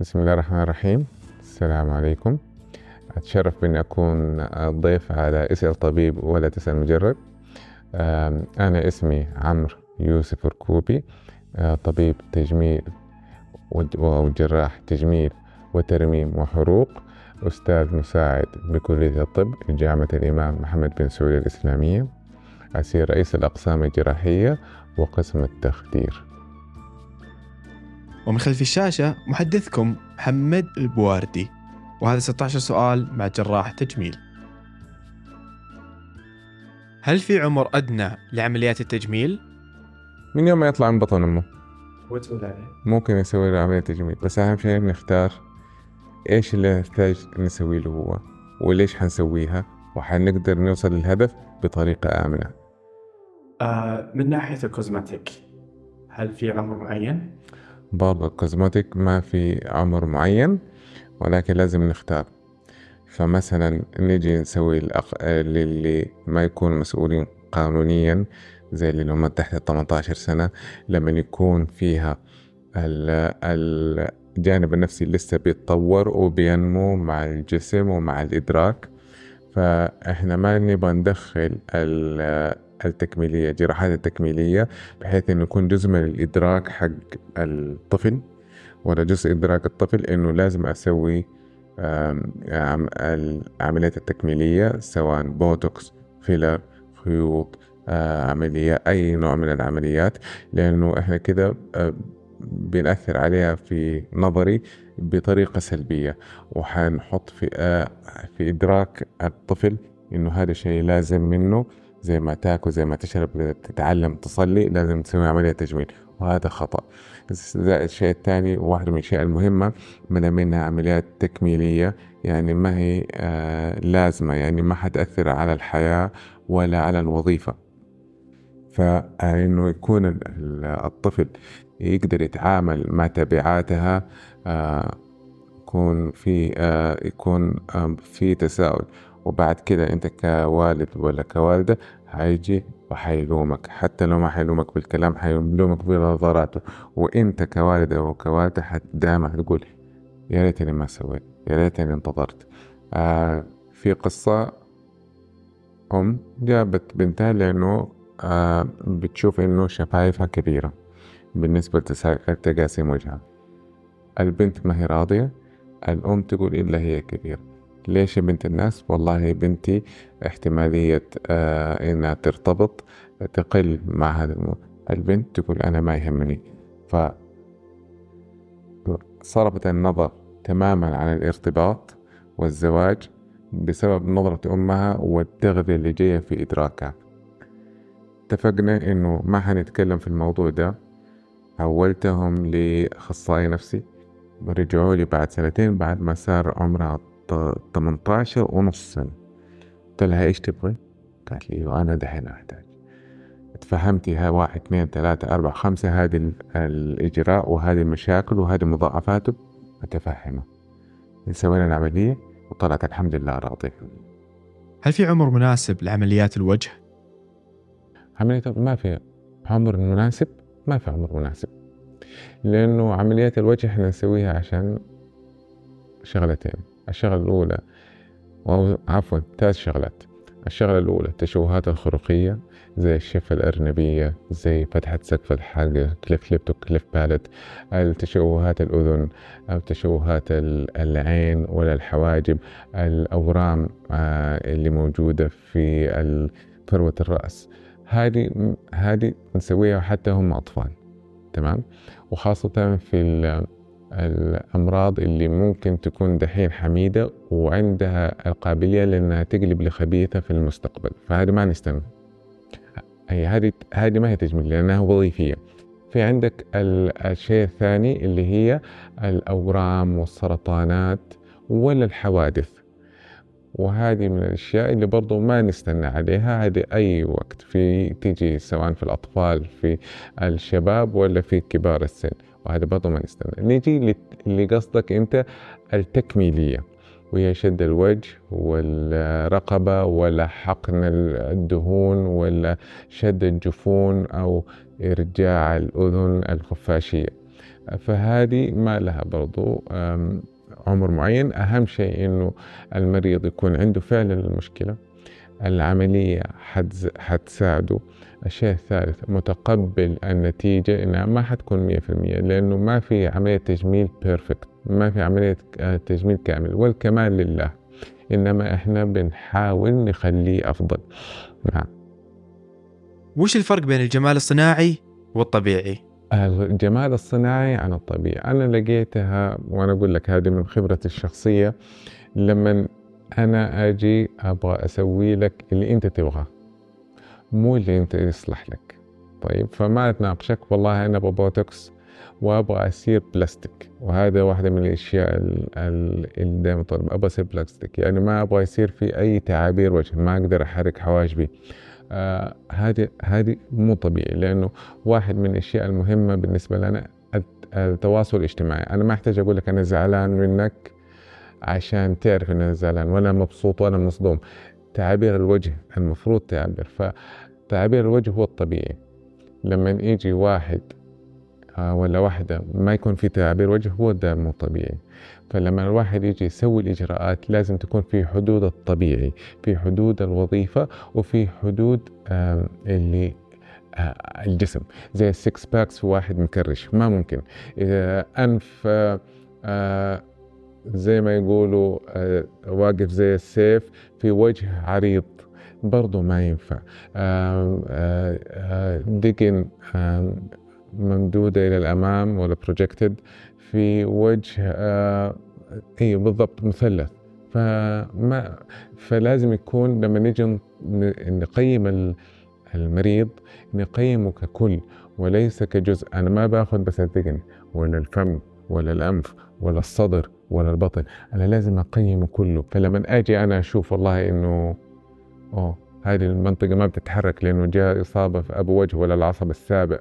بسم الله الرحمن الرحيم. السلام عليكم. أتشرف بأني أكون ضيف على اسأل طبيب ولا تسأل مجرب أنا اسمي عمرو يوسف ركوبي طبيب تجميل وجراح تجميل وترميم وحروق أستاذ مساعد بكلية الطب جامعة الإمام محمد بن سعود الإسلامية أسير رئيس الأقسام الجراحية وقسم التخدير. ومن خلف الشاشة محدثكم محمد البواردي. وهذا 16 سؤال مع جراح تجميل. هل في عمر أدنى لعمليات التجميل؟ من يوم ما يطلع من بطن أمه. وتقول عليه. ممكن يسوي له عملية تجميل بس أهم شيء نختار إيش اللي نحتاج نسوي له هو وليش حنسويها وحنقدر نوصل للهدف بطريقة آمنة. آه من ناحية ال cosmetic هل في عمر معين؟ برضه ال cosmetic ما في عمر معين ولكن لازم نختار. فمثلا نجي نسوي الأق... للي ما يكون مسؤولين قانونيا زي اللي هم تحت 18 سنة لما يكون فيها الجانب النفسي لسه بيتطور وبينمو مع الجسم ومع الإدراك. فإحنا ما نبغى ندخل التكميلية جراحات التكميلية بحيث إنه يكون جزء من الإدراك حق الطفل. ولا جزء إدراك الطفل إنه لازم أسوي العمليات التكميلية سواء بوتوكس filler خيوط عملية أي نوع من العمليات. لأنه إحنا كده بنأثر عليها في نظري بطريقة سلبية. وحنحط في في إدراك الطفل إنه هذا الشيء لازم منه. زي ما تاكل زي ما تشرب تتعلم تصلي لازم تسوي عملية تجميل وهذا خطأ. الشيء الثاني واحد من الأشياء المهمة من منها عمليات تكميلية يعني ما هي آه لازمة يعني ما حتأثر على الحياة ولا على الوظيفة. فإنه يكون الطفل يقدر يتعامل مع تبعاتها آه يكون في آه يكون آه في تساؤل. وبعد كده أنت كوالد ولا كوالدة هيجي وحيلومك. حتى لو ما حيلومك بالكلام حيلومك بنظراته. وإنت كوالد أو كوالدة دائما تقول يا ريتني ما سويت يا ريتني انتظرت. آه في قصة أم جابت بنتها لأنه آه بتشوف إنه شفايفها كبيرة بالنسبة لتقاسيم وجهها. البنت ما هي راضية الأم تقول إلا هي كبيرة. ليش يا بنت الناس؟ والله بنتي احتمالية آه إنها ترتبط تقل مع هذا الموضوع البنت تقول أنا ما يهمني. ف صرفت النظر تماما عن الارتباط والزواج بسبب نظرة أمها والتغذية اللي جاية في إدراكها. اتفقنا إنه ما حنتكلم في الموضوع ده. حولتهم لأخصائي نفسي رجعوا لي بعد سنتين بعد ما صار عمرها 18 ونص سنة. قلت لها إيش تبغي؟ قالت لي وأنا دحين أحتاج. تفهمتي ها واحد اثنين ثلاثة أربعة خمسة هذه الإجراء وهذه المشاكل وهذه مضاعفاته متفهمة. سوينا العملية وطلعت الحمد لله راضية. هل في عمر مناسب لعمليات الوجه؟ عملية ما في عمر مناسب؟ ما في عمر مناسب. لأنه عمليات الوجه إحنا نسويها عشان شغلتين. الشغلة الأولى أو عفوا ثلاث شغلات. الشغلة الأولى التشوهات الخلقية زي الشفة الأرنبية زي فتحة سقف الحلق cleft lip و cleft palate التشوهات الأذن أو تشوهات العين ولا الحواجب. الأورام اللي موجودة في فروة الرأس. هذه هذه نسويها حتى هم أطفال تمام؟ وخاصة في الأمراض اللي ممكن تكون دحين حميدة وعندها القابلية لأنها تقلب لخبيثة في المستقبل. فهذه ما نستنى هي هذه هذه ما هي تجميل لأنها وظيفية. في عندك الشيء الثاني اللي هي الأورام والسرطانات ولا الحوادث. وهذه من الأشياء اللي برضو ما نستنى عليها. هذه أي وقت في تيجي سواء في الأطفال في الشباب ولا في كبار السن. وهذا برضو ما نستنى نيجي اللي قصدك أنت التكميلية. وهي شد الوجه والرقبة ولا حقن الدهون ولا شد الجفون أو إرجاع الأذن الخفاشية. فهذه ما لها برضو عمر معين. أهم شيء إنه المريض يكون عنده فعلا المشكلة. العملية حتساعده الشيء الثالث متقبل النتيجة. إنها ما حتكون مية في المية لأنه ما في عملية تجميل بيرفكت ما في عملية آه، تجميل كامل والكمال لله. إنما إحنا بنحاول نخليه أفضل. نعم. وش الفرق بين الجمال الصناعي والطبيعي؟ الجمال الصناعي عن الطبيعي. أنا لقيتها وأنا أقول لك هذه من خبرتي الشخصية لما أنا أجي أبغى أسوي لك اللي أنت تبغاه. مو اللي أنت يصلح لك. طيب فما أتناقشك. والله أبغى بوتوكس وأبغى أصير بلاستيك. وهذا واحدة من الأشياء اللي دائما طالب. أبغى أصير بلاستيك. يعني ما أبغى يصير في أي تعابير وجه. ما أقدر أحرك حواجبي. آه هذه هذه مو طبيعي. لأنه واحد من الأشياء المهمة بالنسبة لنا التواصل الاجتماعي. أنا ما أحتاج أقول لك أنا زعلان منك. عشان تعرف ان أنا زعلان ولا مبسوط ولا مصدوم. تعابير الوجه المفروض تعبر فتعبير الوجه هو الطبيعي. لما يجي واحد آه، ولا واحدة ما يكون في تعبير وجه هو ده مو طبيعي. فلما الواحد يجي يسوي الإجراءات لازم تكون في حدود الطبيعي في حدود الوظيفة وفي حدود اللي آه، الجسم. زي ال six packs واحد مكرش ما ممكن. أنف آه، زي ما يقولوا واقف زي السيف في وجه عريض. برضو ما ينفع. دقن ممدودة إلى الأمام ولا بروجكتد في وجه آه اي بالضبط مثلث. فما فلازم يكون لما نيجي نقيم المريض نقيمه ككل وليس كجزء. أنا ما باخذ بس الذقن ولا الفم ولا الأنف ولا الصدر ولا البطن أنا لازم اقيمه كله. فلما آجي أنا أشوف والله إنه أوه هذه المنطقة ما بتتحرك لأنه جاء إصابة في أبو وجه ولا العصب السابع.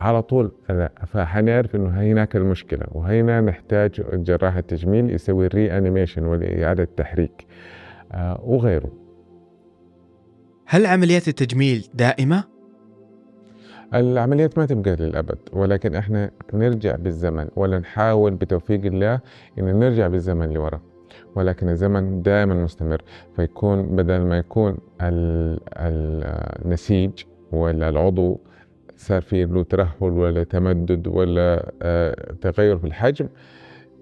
على طول فحنعرف إنه هناك المشكلة وهنا نحتاج جراح التجميل يسوي الري انيميشن وإعادة تحريك آه، وغيره. هل عمليات التجميل دائمة؟ العمليات ما تبقى للأبد ولكن إحنا نرجع بالزمن ولا نحاول بتوفيق الله إن نرجع بالزمن لورا ولكن الزمن دائما مستمر فيكون بدل ما يكون النسيج ولا العضو صار في له ترهل ولا تمدد ولا آه، تغير في الحجم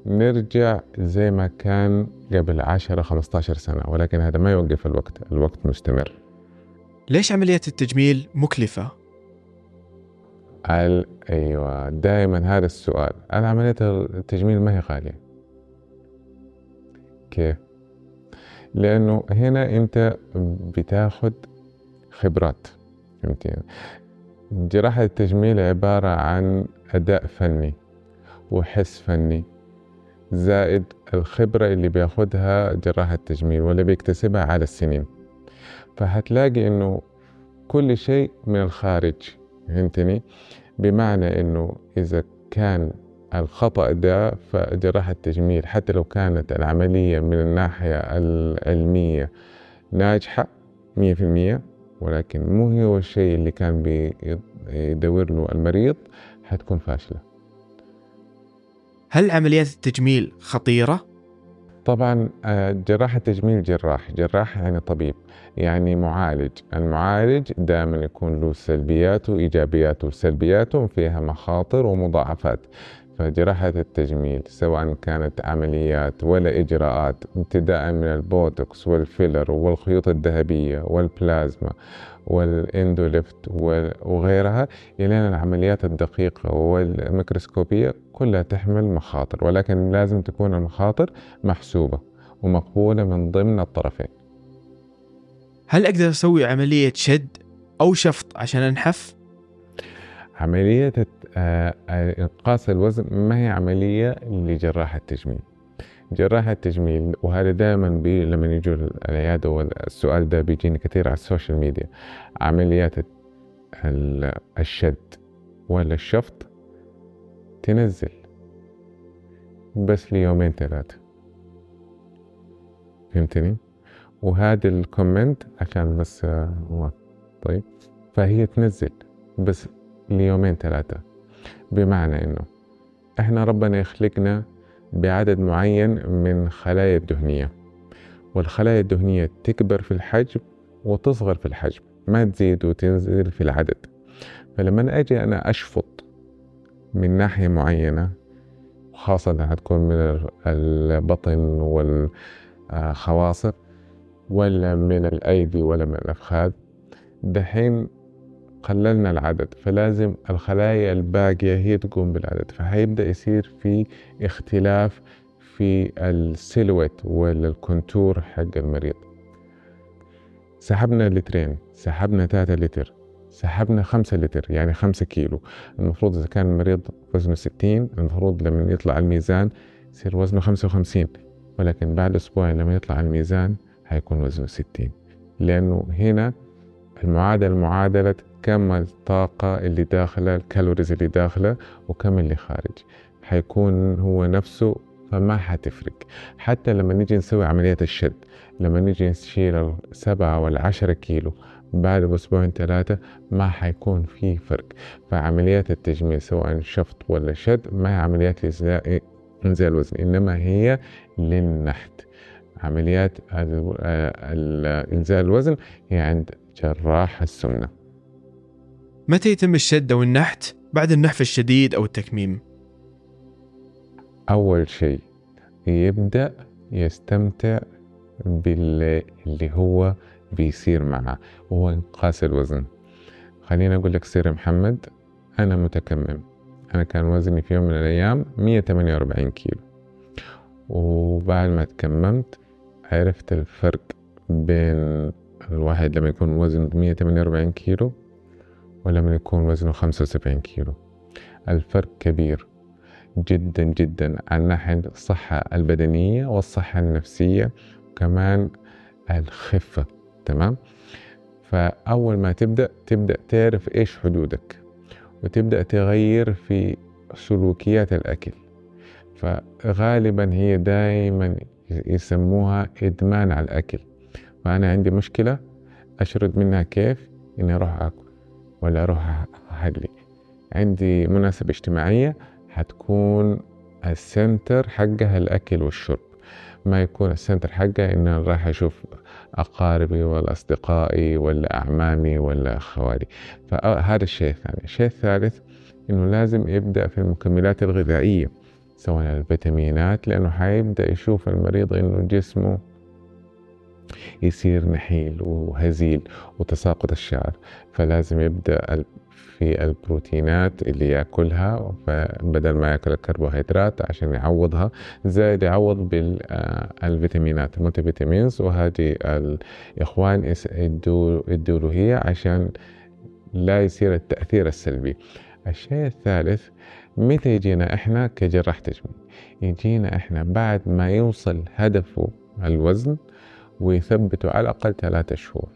نرجع زي ما كان قبل 10 15 سنة ولكن هذا ما يوقف الوقت الوقت مستمر ليش عملية التجميل مكلفة؟ ال... أيوه دائما هذا السؤال عملية التجميل ما هي غالية كيف؟ لأنه هنا أنت بتاخد خبرات فهمتني؟ جراحة التجميل عبارة عن أداء فني وحس فني زائد الخبرة اللي بياخدها جراح التجميل واللي بيكتسبها على السنين فهتلاقي إنه كل شيء من الخارج فهمتني بمعنى إنه إذا كان الخطأ ده فجراح التجميل حتى لو كانت العملية من الناحية العلمية ناجحة مية في المية ولكن مو هو الشيء اللي كان بيدور له المريض حتكون فاشلة هل عمليات التجميل خطيرة؟ طبعا آه، جراح التجميل جراح جراح يعني طبيب يعني معالج. المعالج دائما يكون له سلبياته وإيجابياته سلبياته فيها مخاطر ومضاعفات. فجراحة التجميل سواء كانت عمليات ولا إجراءات ابتداء من البوتوكس والفيلر والخيوط الذهبية والبلازما وال Endolift وغيرها إلى العمليات الدقيقة والميكروسكوبية كلها تحمل مخاطر ولكن لازم تكون المخاطر محسوبة ومقبولة من ضمن الطرفين هل أقدر أسوي عملية شد أو شفط عشان أنحف؟ عملية آه، إنقاص الوزن ما هي عملية لجراح التجميل. جراح التجميل وهذا دائما بي لما يجوا العيادة والسؤال ده بيجيني كثير على ال social media. عمليات الشد ولا الشفط تنزل. بس ليومين ثلاثة. فهمتني؟ وهذا الكومنت عشان بس آه، طيب. فهي تنزل. بس ليومين ثلاثة. بمعنى إنه إحنا ربنا يخلقنا بعدد معين من خلايا الدهنية. والخلايا الدهنية تكبر في الحجم وتصغر في الحجم ما تزيد وتنزل في العدد. فلما أجي أنا أشفط من ناحية معينة خاصة هتكون من البطن والخواصر ولا من الأيدي ولا من الأفخاذ دحين قللنا العدد فلازم الخلايا الباقية هي تقوم بالعدد فهيبدأ يصير في اختلاف في ال silhouette ولا ال contour حق المريض. سحبنا لترين سحبنا ثلاثة لتر سحبنا خمسة لتر يعني خمسة كيلو. المفروض إذا كان المريض وزنه ستين المفروض لما يطلع الميزان يصير وزنه خمسة وخمسين ولكن بعد أسبوع لما يطلع الميزان هيكون وزنه ستين. لأنه هنا المعادلة معادلة كم الطاقة اللي داخلة ال calories اللي داخلة وكم اللي خارج. حيكون هو نفسه فما حتفرق. حتى لما نيجي نسوي عملية الشد لما نيجي نشيل السبعة والعشرة كيلو بعد بأسبوعين ثلاثة ما حيكون في فرق. فعمليات التجميل سواء شفط ولا شد ما هي عمليات إنزال الوزن إنما هي للنحت. عمليات إنزال الوزن هي عند جراح السمنة. متى يتم الشد أو النحت بعد النحف الشديد أو التكميم؟ أول شيء يبدأ يستمتع باللي هو بيصير معه وهو انقاص الوزن. خليني أقول لك سر محمد أنا متكمم. أنا كان وزني في يوم من الأيام 148 كيلو. وبعد ما تكممت عرفت الفرق بين الواحد لما يكون وزنه 148 كيلو ولما يكون وزنه 75 كيلو. الفرق كبير جدا جدا عن ناحية الصحة البدنية والصحة النفسية وكمان الخفة تمام؟ فأول ما تبدأ تبدأ تعرف إيش حدودك وتبدأ تغير في سلوكيات الأكل. فغالبا هي دائما يسموها إدمان على الأكل. فأنا عندي مشكلة أشرد منها كيف؟ إني أروح أكل. ولا أروح أحلي عندي مناسبة اجتماعية حتكون ال center حقها الأكل والشرب. ما يكون ال center حقها إن أنا رايح أشوف أقاربي ولا أصدقائي ولا أعمامي ولا أخوالي. فهذا الشيء الثاني. الشيء الثالث إنه لازم يبدأ في المكملات الغذائية سواء الفيتامينات لأنه حيبدأ يشوف المريض إنه جسمه يصير نحيل وهزيل وتساقط الشعر فلازم يبدأ في البروتينات اللي يأكلها فبدل ما يأكل الكربوهيدرات عشان يعوضها زائد يعوض بالفيتامينات المولتي فيتامينز وهذه الإخوان يدوا له هي عشان لا يصير التأثير السلبي. الشيء الثالث متى يجينا إحنا كجراح تجميل؟ يجينا إحنا بعد ما يوصل هدفه الوزن ويثبته على الأقل ثلاثة شهور.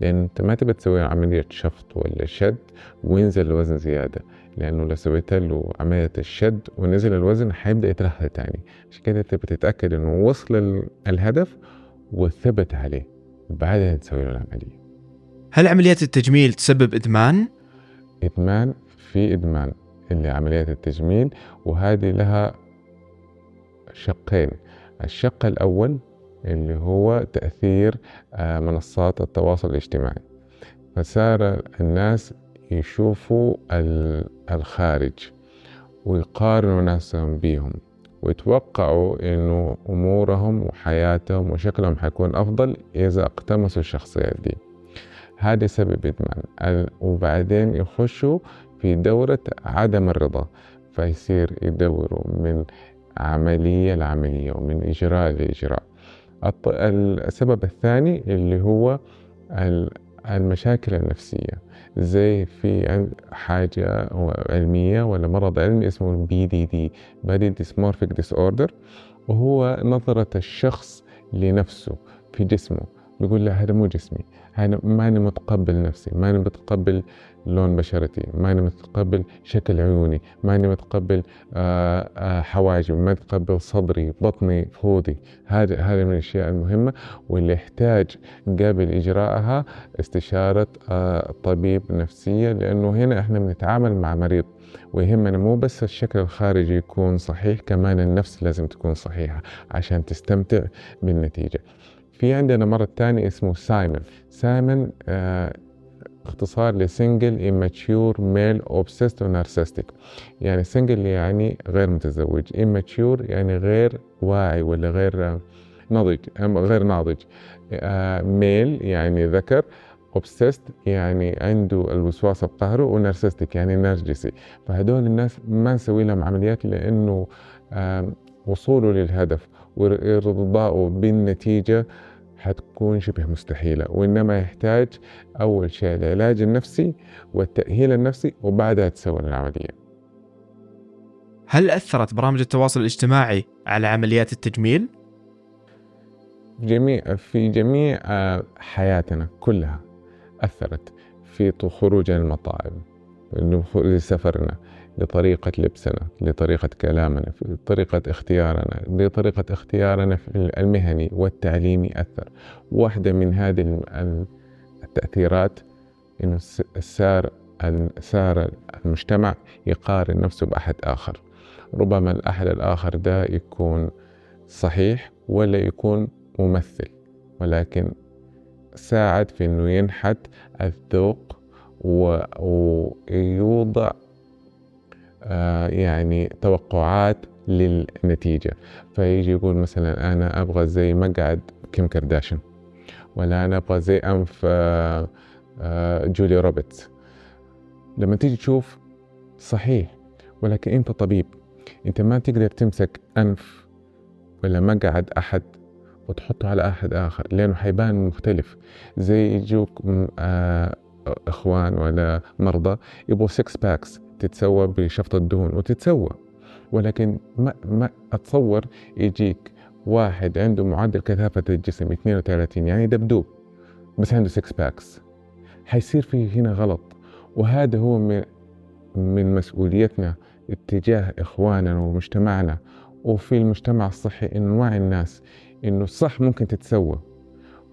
لأن أنت ما تبي تسوي عملية شفط ولا شد وينزل الوزن زيادة لأنه لو سويت له عملية الشد ونزل الوزن حيبدأ يترهل تاني. عشان كده تبي تتأكد إنه وصل الهدف وثبت عليه بعدين تسوي له العملية. هل عمليات التجميل تسبب إدمان؟ إدمان في إدمان اللي عمليات التجميل وهذه لها شقين. الشق الأول اللي هو تأثير آه، منصات التواصل الاجتماعي. فصار الناس يشوفوا الخارج ويقارنوا نفسهم بيهم ويتوقعوا إنه أمورهم وحياتهم وشكلهم حيكون أفضل إذا اقتمسوا الشخصيات دي. هذا سبب إدمان. وبعدين يخشوا في دورة عدم الرضا. فيصير يدوروا من عملية لعملية ومن إجراء لإجراء. السبب الثاني اللي هو المشاكل النفسية. زي في حاجة علمية ولا مرض علمي اسمه BDD dysmorphic disorder وهو نظرة الشخص لنفسه في جسمه. بيقول لا هذا مو جسمي أنا ماني متقبل نفسي ماني متقبل لون بشرتي ماني متقبل شكل عيوني ماني متقبل آه، آه، حواجبي ماني متقبل صدري بطني فخوذي هذا هذه من الأشياء المهمة واللي يحتاج قبل إجراءها استشارة آه، طبيب نفسية لأنه هنا إحنا بنتعامل مع مريض ويهمنا مو بس الشكل الخارجي يكون صحيح كمان النفس لازم تكون صحيحة عشان تستمتع بالنتيجة. في عندنا مرض تاني اسمه SIMON. SIMON آه اختصار ل single immature male obsessed و narcissistic يعني single يعني غير متزوج. immature يعني غير واعي ولا غير نضج غير ناضج. male يعني ذكر obsessed يعني عنده الوسواس القهري و narcissistic يعني نرجسي فهدول الناس ما نسوي لهم عمليات لأنه وصوله للهدف وارضائه بالنتيجة حتكون شبه مستحيلة وإنما يحتاج أول شيء العلاج النفسي والتأهيل النفسي وبعدها تسوي العملية هل أثرت برامج التواصل الاجتماعي على عمليات التجميل؟ جميع في جميع آه، حياتنا كلها أثرت في خروجنا المطاعم لسفرنا لطريقة لبسنا لطريقة كلامنا لطريقة اختيارنا لطريقة اختيارنا المهني والتعليمي أثر واحدة من هذه التأثيرات إنه صار صار المجتمع يقارن نفسه بأحد آخر. ربما الأحد الآخر ده يكون صحيح ولا يكون ممثل ولكن ساعد في إنه ينحت الذوق ويوضع يعني توقعات للنتيجة. فيجي يقول مثلا أنا أبغى زي مقعد كيم كارداشن ولا أنا أبغى زي أنف آه، آه، جولي روبرتس. لما تيجي تشوف صحيح ولكن أنت طبيب أنت ما تقدر تمسك أنف ولا مقعد أحد وتحطه على أحد آخر لأنه حيبان مختلف. زي يجوك إخوان ولا مرضى يبغوا six packs تتسوى بشفط الدهون وتتسوى ولكن ما, ما أتصور يجيك واحد عنده معدل كثافة الجسم 32 يعني دبدوب بس عنده 6 packs حيصير في هنا غلط وهذا هو من, من مسؤوليتنا اتجاه إخواننا ومجتمعنا وفي المجتمع الصحي إنه نوعي الناس إنه الصح ممكن تتسوى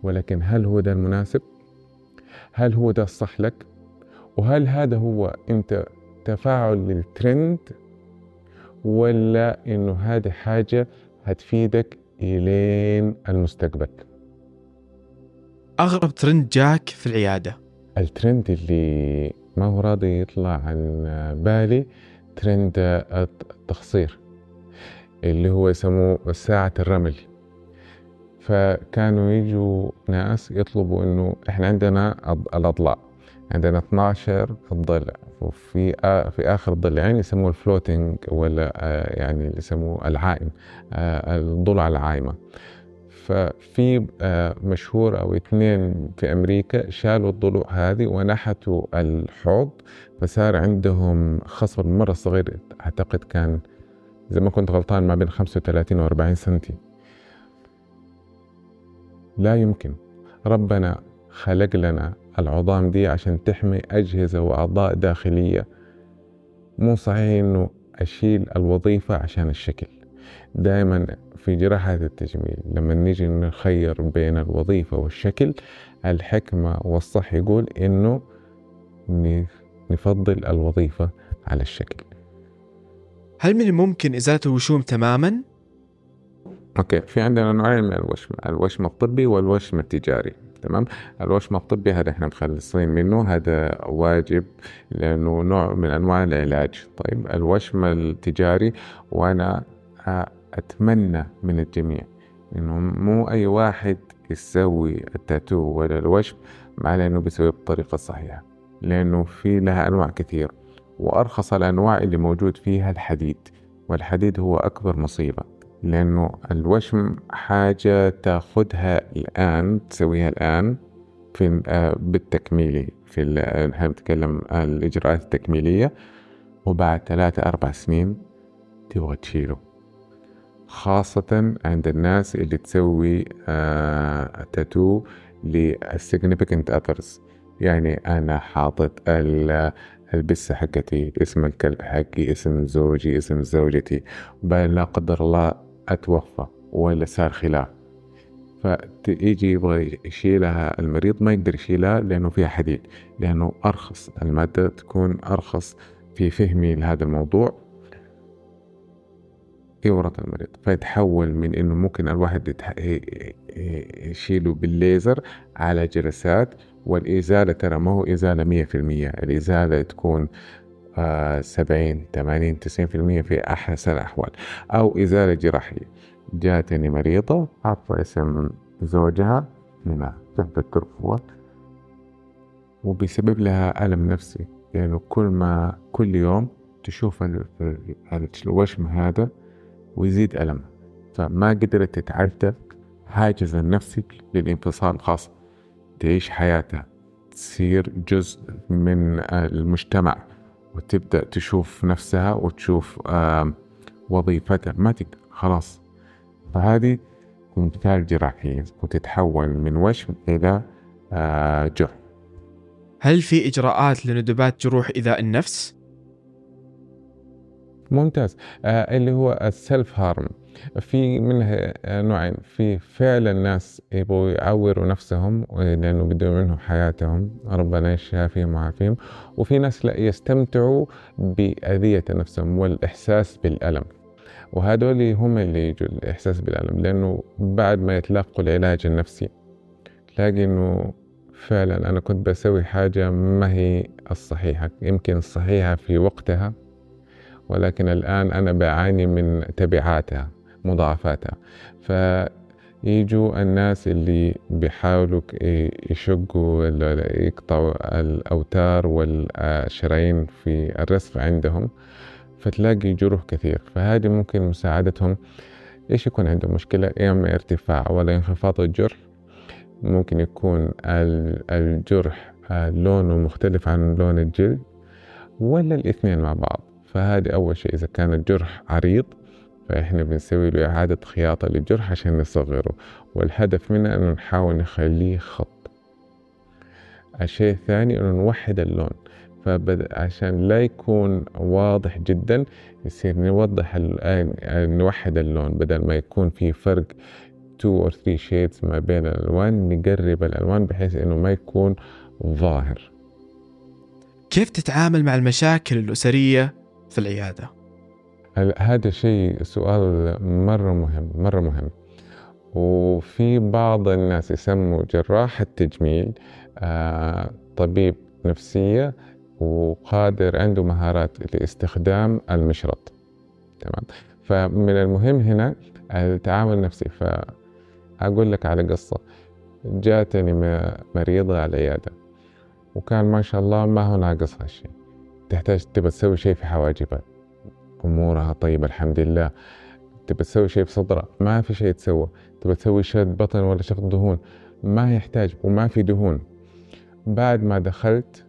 ولكن هل هو ده المناسب؟ هل هو ده الصح لك؟ وهل هذا هو أنت تفاعل للترند ولا إنه هذه حاجة هتفيدك إلين المستقبل. أغرب ترند جاك في العيادة؟ الترند اللي ما هو راضي يطلع عن بالي ترند التخصير اللي هو يسموه ساعة الرمل. فكانوا يجوا ناس يطلبوا إنه إحنا عندنا الأضلاع. عندنا 12 ضلع وفي في آخر الضلعين يسموه الفلوتنج ولا يعني يسموه العائم الضلع العايمة. ففي مشهور أو اثنين في أمريكا شالوا الضلوع هذه ونحتوا الحوض فصار عندهم خصر مرة صغير أعتقد كان اذا ما كنت غلطان ما بين 35 و 40 سنتي. لا يمكن. ربنا خلق لنا العظام دي عشان تحمي أجهزة وأعضاء داخلية. مو صحيح إنه أشيل الوظيفة عشان الشكل. دائما في جراحة التجميل لما نيجي نخير بين الوظيفة والشكل الحكمة والصح يقول إنه نفضل الوظيفة على الشكل. هل من الممكن إزالة الوشوم تماما؟ أوكي في عندنا نوعين من الوشم الوشم الطبي والوشم التجاري. تمام؟ الوشم الطبي هذا إحنا مخلصين منه هذا واجب لأنه نوع من أنواع العلاج. طيب الوشم التجاري وأنا أتمنى من الجميع إنه مو أي واحد يسوي التاتو ولا الوشم معناه إنه بيسويه بالطريقة الصحيحة لأنه في لها أنواع كثير وأرخص الأنواع اللي موجود فيها الحديد والحديد هو أكبر مصيبة. لأنه الوشم حاجة تاخدها الآن تسويها الآن في آه، بالتكميلي في إحنا بنتكلم الإجراءات التكميلية وبعد ثلاثة أربع سنين تبغى تشيله. خاصة عند الناس اللي تسوي آه تاتو ل significant others. يعني أنا حاطط البسة حقتي اسم الكلب حقي اسم زوجي اسم زوجتي. بل لا قدر الله أتوفى ولا صار خلاف. فيجي يبغى يشيلها المريض ما يقدر يشيلها لأنه فيها حديد لأنه أرخص المادة تكون أرخص في فهمي لهذا الموضوع. يورط المريض فيتحول من إنه ممكن الواحد يشيله بالليزر على جلسات والإزالة ترى ما هو إزالة مية في المية الإزالة تكون سبعين ثمانين تسعين في المية في أحسن الأحوال. أو إزالة جراحية. جاتني مريضة عطى اسم زوجها هنا تحت الترفوة. وبيسبب لها ألم نفسي. لأنه يعني كل ما كل يوم تشوف الوشم هذا ويزيد ألمها فما قدرت تتعدى حاجز النفسي للانفصال خاص تعيش حياتها. تصير جزء من المجتمع. وتبدأ تشوف نفسها وتشوف وظيفتها. ما تقدر خلاص. فهذه مثال جراحية وتتحول من وشم إلى جرح. هل في إجراءات لندبات جروح إيذاء النفس؟ ممتاز. آه اللي هو السيلف هارم في منها نوعين. في فعلا ناس يبغوا يعوروا نفسهم لأنه بدهم منهم حياتهم. ربنا يشافيهم ويعافيهم. وفي ناس لا يستمتعوا بأذية نفسهم والإحساس بالألم. وهذول هم اللي يجوا الإحساس بالألم لأنه بعد ما يتلقوا العلاج النفسي تلاقي إنه فعلا أنا كنت بسوي حاجة ما هي الصحيحة. يمكن الصحيحة في وقتها ولكن الآن أنا بعاني من تبعاتها. مضاعفاتها. فيجوا الناس اللي بيحاولوا يشقوا يقطعوا الأوتار والشرايين في الرسغ عندهم فتلاقي جروح كثير. فهذه ممكن مساعدتهم. إيش يكون عندهم مشكلة؟ يا إما ارتفاع ولا انخفاض الجرح. ممكن يكون الجرح لونه مختلف عن لون الجلد ولا الاثنين مع بعض. فهذه أول شيء إذا كان الجرح عريض فإحنا بنسوي له إعادة خياطة للجرح عشان نصغره والهدف منه إنه نحاول نخليه خط الشيء الثاني إنه نوحد اللون. عشان لا يكون واضح جدا يصير نوضح ال... نوحد اللون بدل ما يكون في فرق 2 or 3 shades ما بين الألوان نقرب الألوان بحيث إنه ما يكون ظاهر كيف تتعامل مع المشاكل الأسرية في العيادة؟ هذا شيء سؤال مرة مهم مرة مهم. وفي بعض الناس يسموا جراح التجميل آه، طبيب نفسية وقادر عنده مهارات لاستخدام المشرط. تمام؟ فمن المهم هنا التعامل النفسي. فأقول لك على قصة. جاتني مريضة على العيادة. وكان ما شاء الله ما هو ناقص هالشيء تحتاج تبى تسوي شيء في حواجبها. أمورها. طيبة الحمد لله. تبى تسوي شيء في صدرها ما في شيء تسوى تبى تسوي شد بطن ولا شفط دهون؟ ما يحتاج وما في دهون. بعد ما دخلت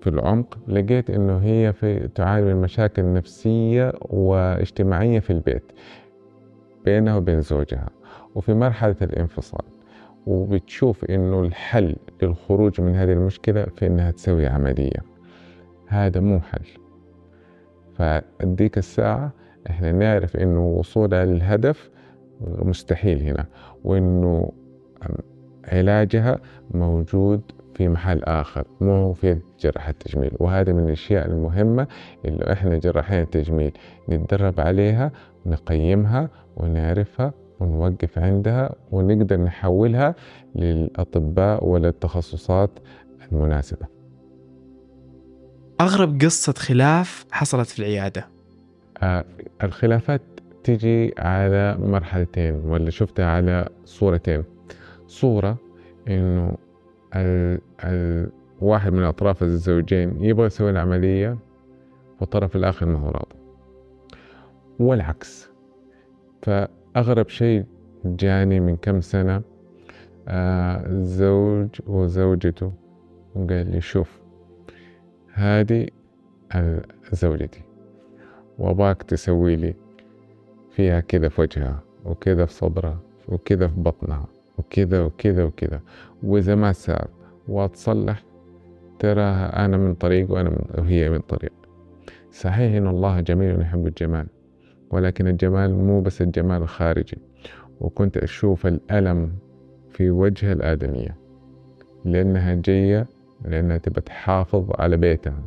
في العمق لقيت إنه هي في تعاني من مشاكل نفسية واجتماعية في البيت بينها وبين زوجها وفي مرحلة الانفصال. وبتشوف إنه الحل للخروج من هذه المشكلة في إنها تسوي عملية. هذا مو حل. فديك الساعة إحنا نعرف إنه وصولها للهدف مستحيل هنا وإنه علاجها موجود في محل آخر مو في جراحة التجميل. وهذا من الأشياء المهمة اللي إحنا جراحين التجميل نتدرب عليها ونقيمها ونعرفها ونوقف عندها ونقدر نحولها للأطباء وللتخصصات المناسبة. أغرب قصة خلاف حصلت في العيادة؟ آه الخلافات تجي على مرحلتين ولا شفتها على صورتين. صورة إنه ال ال واحد من أطراف الزوجين يبغى يسوي العملية والطرف الآخر ما هو راضي. والعكس. فأغرب شيء جاني من كم سنة آه زوج وزوجته وقال لي شوف هذه زوجتي. وأباك تسوي لي فيها كذا في وجهها وكذا في صدرها وكذا في بطنها وكذا وكذا وكذا. وإذا ما صار وتصلح تراها أنا من طريق وأنا من وهي من طريق. صحيح إن الله جميل يحب الجمال ولكن الجمال مو بس الجمال الخارجي. وكنت أشوف الألم في وجه الآدمية لأنها جاية لأنها تبى تحافظ على بيتها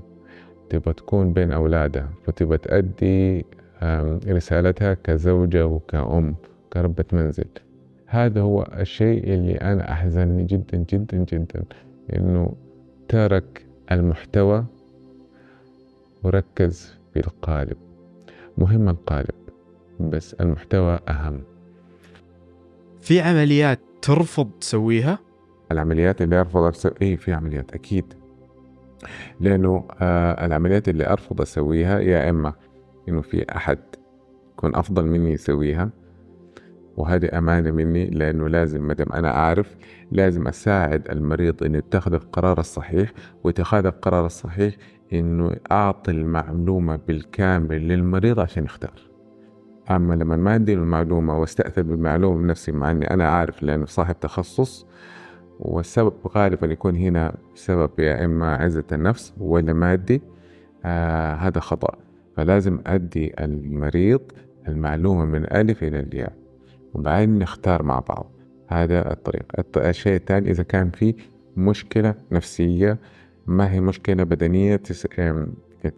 تبى تكون بين أولادها فتبى تأدي رسالتها كزوجة وكأم كربة منزل. هذا هو الشيء اللي أنا أحزنني جدا جدا جدا إنه ترك المحتوى وركز في القالب. مهم القالب بس المحتوى أهم. في عمليات ترفض تسويها؟ العمليات اللي أرفض أسويها إيه في عمليات أكيد. لأنه آه العمليات اللي أرفض أسويها يا إما إنه في أحد يكون أفضل مني يسويها وهذه أمانة مني لأنه لازم مدام أنا أعرف لازم أساعد المريض إنه يتخذ القرار الصحيح واتخاذ القرار الصحيح إنه أعطي المعلومة بالكامل للمريض عشان يختار. أما لما ما أدي المعلومة وأستأثر بالمعلومة بنفسي مع إني أنا عارف لأنه صاحب تخصص والسبب غالبا يكون هنا سبب يا إما عزة النفس ولا مادي آه هذا خطأ. فلازم أدي المريض المعلومة من ألف إلى الياء وبعدين نختار مع بعض. هذا الطريق. الشيء الثاني إذا كان في مشكلة نفسية ما هي مشكلة بدنية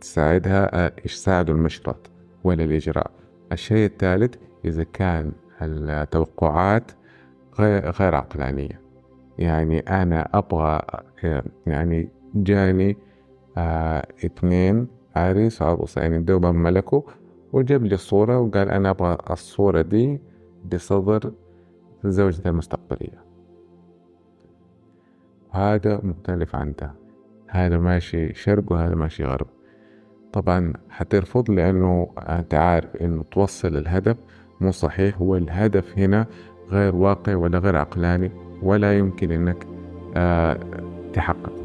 تساعدها يساعد المشرط ولا الإجراء. الشيء الثالث إذا كان التوقعات غير عقلانية. يعني أنا أبغى يعني جاني آه اثنين عريس وعروس يعني دوبا ملكوا وجاب لي صورة وقال أنا أبغى الصورة دي بصدر زوجتي المستقبلية. هذا مختلف عن ده. هذا ماشي شرق وهذا ماشي غرب. طبعا حترفض لأنه أنت عارف إنه توصل الهدف مو صحيح. والهدف هنا غير واقع ولا غير عقلاني ولا يمكن إنك آه تحقق.